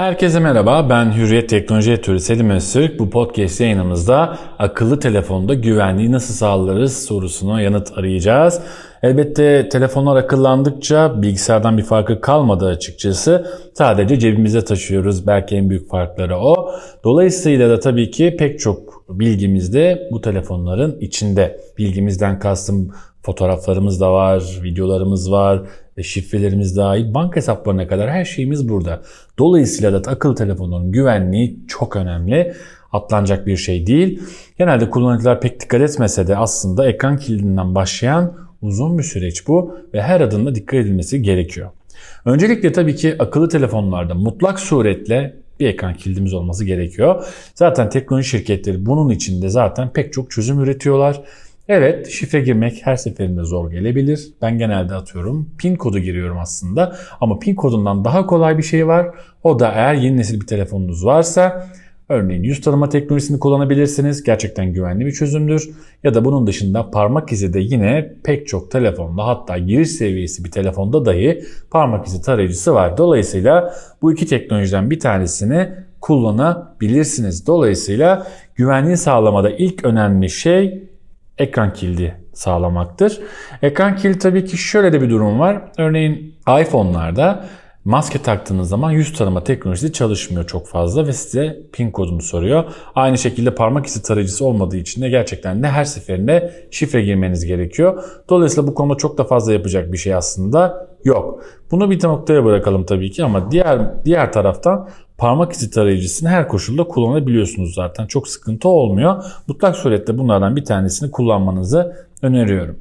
Herkese merhaba, ben Hürriyet Teknoloji Editörü Selim Öztürk. Bu podcast yayınımızda akıllı telefonda güvenliği nasıl sağlarız sorusuna yanıt arayacağız. Elbette telefonlar akıllandıkça bilgisayardan bir farkı kalmadı açıkçası. Sadece cebimize taşıyoruz. Belki en büyük farkları o. Dolayısıyla da tabii ki pek çok bilgimiz de bu telefonların içinde. Bilgimizden kastım fotoğraflarımız da var, videolarımız var, ve şifrelerimiz dahil banka hesaplarına kadar her şeyimiz burada. Dolayısıyla da akıllı telefonların güvenliği çok önemli. Atlanacak bir şey değil. Genelde kullanıcılar pek dikkat etmese de aslında ekran kilidinden başlayan uzun bir süreç bu ve her adımda dikkat edilmesi gerekiyor. Öncelikle tabii ki akıllı telefonlarda mutlak suretle bir ekran kilidimiz olması gerekiyor. Zaten teknoloji şirketleri bunun içinde zaten pek çok çözüm üretiyorlar. Evet şifre girmek her seferinde zor gelebilir. Ben genelde atıyorum pin kodu giriyorum aslında. Ama pin kodundan daha kolay bir şey var. O da eğer yeni nesil bir telefonunuz varsa Örneğin yüz tanıma teknolojisini kullanabilirsiniz. Gerçekten güvenli bir çözümdür. Ya da bunun dışında parmak izi de yine pek çok telefonda hatta giriş seviyesi bir telefonda dahi parmak izi tarayıcısı var. Dolayısıyla bu iki teknolojiden bir tanesini kullanabilirsiniz. Dolayısıyla güvenliği sağlamada ilk önemli şey ekran kilidi sağlamaktır. Ekran kilidi tabii ki şöyle de bir durum var. Örneğin iPhone'larda maske taktığınız zaman yüz tanıma teknolojisi çalışmıyor çok fazla ve size pin kodunu soruyor. Aynı şekilde parmak izi tarayıcısı olmadığı için de gerçekten de her seferinde şifre girmeniz gerekiyor. Dolayısıyla bu konuda çok da fazla yapacak bir şey aslında yok. Bunu bir noktaya bırakalım tabii ki ama diğer diğer taraftan parmak izi tarayıcısını her koşulda kullanabiliyorsunuz zaten. Çok sıkıntı olmuyor. Mutlak surette bunlardan bir tanesini kullanmanızı öneriyorum.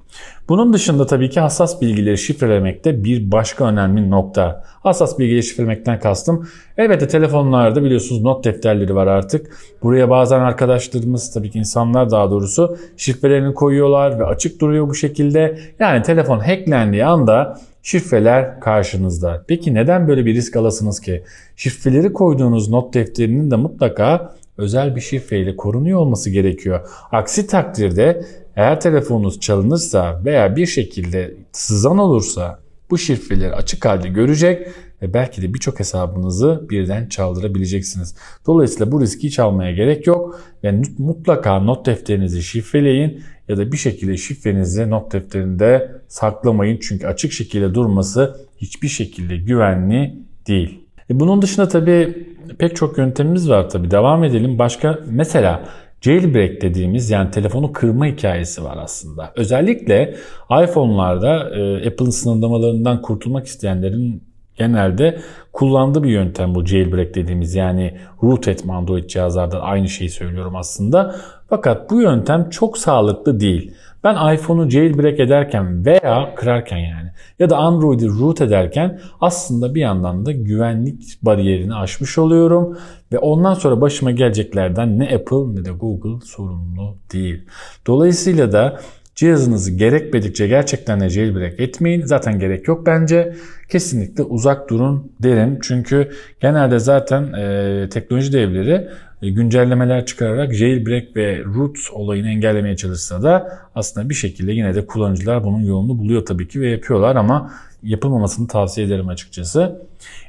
Bunun dışında tabii ki hassas bilgileri şifrelemekte bir başka önemli nokta. Hassas bilgileri şifrelemekten kastım elbette telefonlarda biliyorsunuz not defterleri var artık. Buraya bazen arkadaşlarımız tabii ki insanlar daha doğrusu şifrelerini koyuyorlar ve açık duruyor bu şekilde. Yani telefon hacklendiği anda şifreler karşınızda. Peki neden böyle bir risk alasınız ki? Şifreleri koyduğunuz not defterinin de mutlaka özel bir şifreyle korunuyor olması gerekiyor. Aksi takdirde eğer telefonunuz çalınırsa veya bir şekilde sızan olursa bu şifreleri açık halde görecek ve belki de birçok hesabınızı birden çaldırabileceksiniz. Dolayısıyla bu riski hiç almaya gerek yok. Yani mutlaka not defterinizi şifreleyin ya da bir şekilde şifrenizi not defterinde saklamayın. Çünkü açık şekilde durması hiçbir şekilde güvenli değil. E bunun dışında tabii pek çok yöntemimiz var tabii. Devam edelim. Başka mesela Jailbreak dediğimiz yani telefonu kırma hikayesi var aslında. Özellikle iPhone'larda e, Apple'ın sınırlamalarından kurtulmak isteyenlerin genelde kullandığı bir yöntem bu jailbreak dediğimiz yani root etme Android cihazlarda aynı şeyi söylüyorum aslında. Fakat bu yöntem çok sağlıklı değil. Ben iPhone'u jailbreak ederken veya kırarken yani ya da Android'i root ederken aslında bir yandan da güvenlik bariyerini aşmış oluyorum ve ondan sonra başıma geleceklerden ne Apple ne de Google sorumlu değil. Dolayısıyla da Cihazınızı gerekmedikçe gerçekten de jailbreak etmeyin. Zaten gerek yok bence. Kesinlikle uzak durun derim. Çünkü genelde zaten e, teknoloji devleri e, güncellemeler çıkararak jailbreak ve root olayını engellemeye çalışsa da aslında bir şekilde yine de kullanıcılar bunun yolunu buluyor tabii ki ve yapıyorlar ama yapılmamasını tavsiye ederim açıkçası.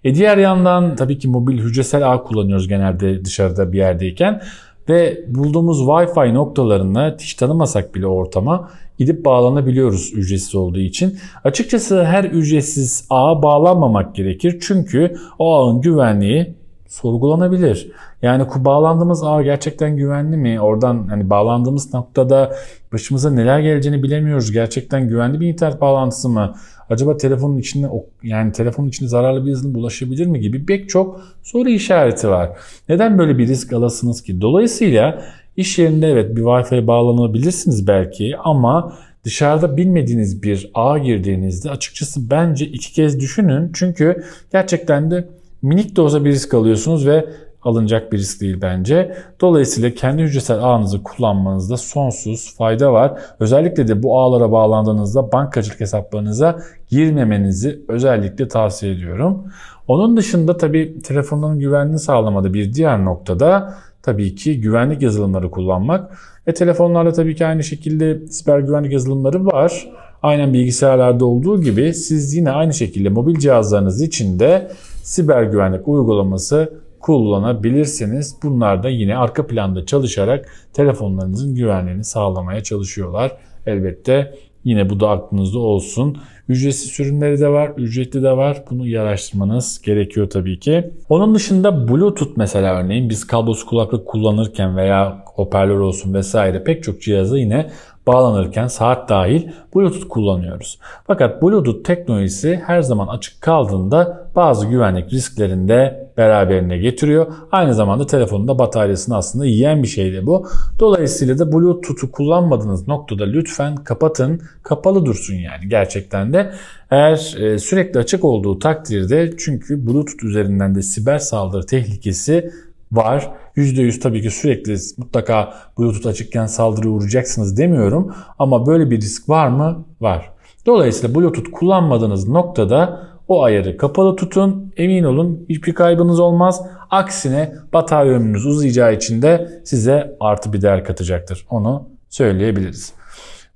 E diğer yandan tabii ki mobil hücresel ağ kullanıyoruz genelde dışarıda bir yerdeyken ve bulduğumuz Wi-Fi noktalarına hiç tanımasak bile ortama gidip bağlanabiliyoruz ücretsiz olduğu için. Açıkçası her ücretsiz ağa bağlanmamak gerekir. Çünkü o ağın güvenliği sorgulanabilir. Yani bağlandığımız ağ gerçekten güvenli mi? Oradan hani bağlandığımız noktada başımıza neler geleceğini bilemiyoruz. Gerçekten güvenli bir internet bağlantısı mı? Acaba telefonun içinde yani telefonun içinde zararlı bir yazılım bulaşabilir mi gibi pek çok soru işareti var. Neden böyle bir risk alasınız ki? Dolayısıyla iş yerinde evet bir Wi-Fi bağlanabilirsiniz belki ama dışarıda bilmediğiniz bir ağ girdiğinizde açıkçası bence iki kez düşünün. Çünkü gerçekten de minik de olsa bir risk alıyorsunuz ve alınacak bir risk değil bence. Dolayısıyla kendi hücresel ağınızı kullanmanızda sonsuz fayda var. Özellikle de bu ağlara bağlandığınızda bankacılık hesaplarınıza girmemenizi özellikle tavsiye ediyorum. Onun dışında tabii telefonların güvenliğini sağlamada bir diğer noktada tabii ki güvenlik yazılımları kullanmak. E telefonlarda tabii ki aynı şekilde siber güvenlik yazılımları var. Aynen bilgisayarlarda olduğu gibi siz yine aynı şekilde mobil cihazlarınız içinde siber güvenlik uygulaması kullanabilirsiniz. Bunlar da yine arka planda çalışarak telefonlarınızın güvenliğini sağlamaya çalışıyorlar. Elbette yine bu da aklınızda olsun. Ücretsiz sürümleri de var, ücretli de var. Bunu iyi araştırmanız gerekiyor tabii ki. Onun dışında Bluetooth mesela örneğin biz kablosuz kulaklık kullanırken veya hoparlör olsun vesaire pek çok cihaza yine bağlanırken saat dahil Bluetooth kullanıyoruz. Fakat Bluetooth teknolojisi her zaman açık kaldığında bazı güvenlik risklerini de beraberine getiriyor. Aynı zamanda telefonun da bataryasını aslında yiyen bir şey de bu. Dolayısıyla da Bluetooth'u kullanmadığınız noktada lütfen kapatın. Kapalı dursun yani gerçekten de. Eğer e, sürekli açık olduğu takdirde çünkü Bluetooth üzerinden de siber saldırı tehlikesi var. %100 tabii ki sürekli mutlaka Bluetooth açıkken saldırı uğrayacaksınız demiyorum. Ama böyle bir risk var mı? Var. Dolayısıyla Bluetooth kullanmadığınız noktada o ayarı kapalı tutun. Emin olun hiçbir kaybınız olmaz. Aksine batarya ömrünüz uzayacağı için de size artı bir değer katacaktır. Onu söyleyebiliriz.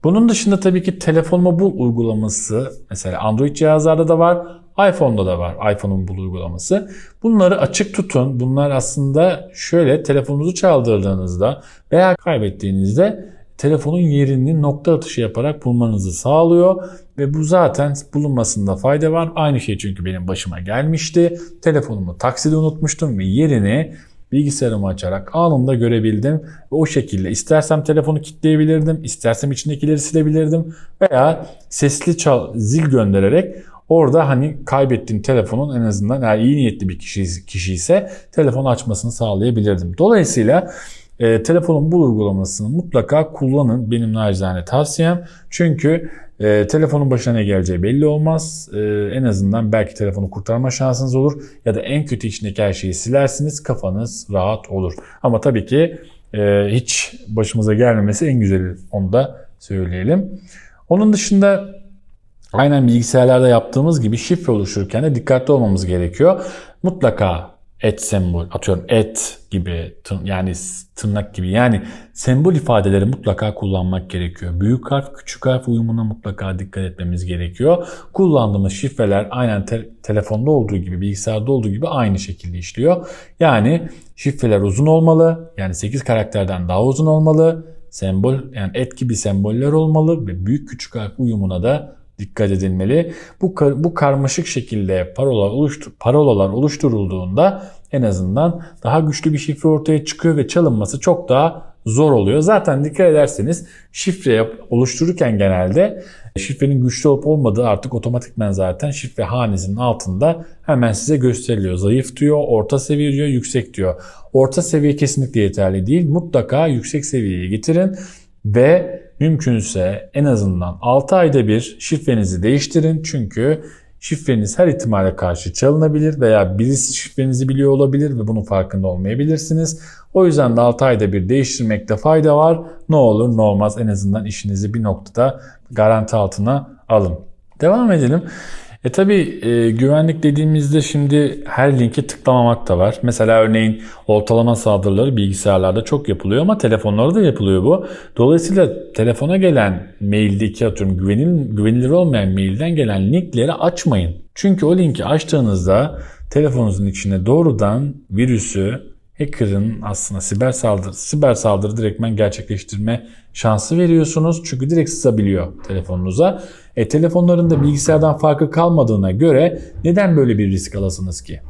Bunun dışında tabii ki telefonumu bul uygulaması mesela Android cihazlarda da var iPhone'da da var iPhone'un bul uygulaması. Bunları açık tutun. Bunlar aslında şöyle telefonunuzu çaldırdığınızda veya kaybettiğinizde telefonun yerini nokta atışı yaparak bulmanızı sağlıyor ve bu zaten bulunmasında fayda var. Aynı şey çünkü benim başıma gelmişti. Telefonumu takside unutmuştum ve yerini bilgisayarımı açarak anında görebildim. Ve o şekilde istersem telefonu kilitleyebilirdim, istersem içindekileri silebilirdim veya sesli çal, zil göndererek Orada hani kaybettiğin telefonun en azından eğer iyi niyetli bir kişi, kişi ise telefonu açmasını sağlayabilirdim. Dolayısıyla e, telefonun bu uygulamasını mutlaka kullanın. Benim nacizane tavsiyem. Çünkü e, telefonun başına ne geleceği belli olmaz. E, en azından belki telefonu kurtarma şansınız olur. Ya da en kötü içindeki her şeyi silersiniz. Kafanız rahat olur. Ama tabii ki e, hiç başımıza gelmemesi en güzeli. Onu da söyleyelim. Onun dışında Aynen bilgisayarlarda yaptığımız gibi şifre oluştururken de dikkatli olmamız gerekiyor. Mutlaka et sembol atıyorum et gibi yani tırnak gibi yani sembol ifadeleri mutlaka kullanmak gerekiyor. Büyük harf küçük harf uyumuna mutlaka dikkat etmemiz gerekiyor. Kullandığımız şifreler aynen te- telefonda olduğu gibi bilgisayarda olduğu gibi aynı şekilde işliyor. Yani şifreler uzun olmalı yani 8 karakterden daha uzun olmalı. Sembol yani et gibi semboller olmalı ve büyük küçük harf uyumuna da dikkat edilmeli. Bu, bu karmaşık şekilde parola oluştur, parolalar oluşturulduğunda en azından daha güçlü bir şifre ortaya çıkıyor ve çalınması çok daha zor oluyor. Zaten dikkat ederseniz şifre oluştururken genelde şifrenin güçlü olup olmadığı artık otomatikmen zaten şifre hanesinin altında hemen size gösteriliyor. Zayıf diyor, orta seviye diyor, yüksek diyor. Orta seviye kesinlikle yeterli değil. Mutlaka yüksek seviyeye getirin ve mümkünse en azından 6 ayda bir şifrenizi değiştirin. Çünkü şifreniz her ihtimale karşı çalınabilir veya birisi şifrenizi biliyor olabilir ve bunun farkında olmayabilirsiniz. O yüzden de 6 ayda bir değiştirmekte fayda var. Ne olur ne olmaz en azından işinizi bir noktada garanti altına alın. Devam edelim. E tabi e, güvenlik dediğimizde şimdi her linki tıklamamak da var. Mesela örneğin ortalama saldırıları bilgisayarlarda çok yapılıyor ama telefonlarda da yapılıyor bu. Dolayısıyla telefona gelen maildeki atıyorum güvenilir, güvenilir olmayan mailden gelen linkleri açmayın. Çünkü o linki açtığınızda telefonunuzun içine doğrudan virüsü hacker'ın aslında siber saldırı, siber saldırı direktmen gerçekleştirme şansı veriyorsunuz. Çünkü direkt sızabiliyor telefonunuza. E, telefonların da bilgisayardan farkı kalmadığına göre neden böyle bir risk alasınız ki?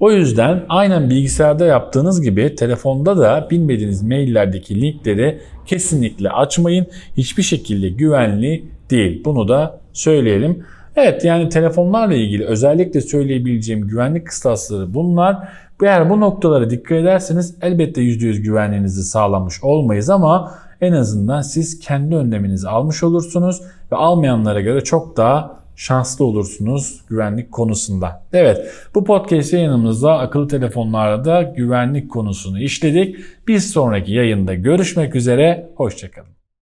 O yüzden aynen bilgisayarda yaptığınız gibi telefonda da bilmediğiniz maillerdeki linkleri kesinlikle açmayın. Hiçbir şekilde güvenli değil. Bunu da söyleyelim. Evet yani telefonlarla ilgili özellikle söyleyebileceğim güvenlik kıstasları bunlar. Eğer bu noktalara dikkat ederseniz elbette %100 güvenliğinizi sağlamış olmayız ama en azından siz kendi önleminizi almış olursunuz ve almayanlara göre çok daha şanslı olursunuz güvenlik konusunda. Evet bu podcast yayınımızda akıllı telefonlarda güvenlik konusunu işledik. Bir sonraki yayında görüşmek üzere. Hoşçakalın.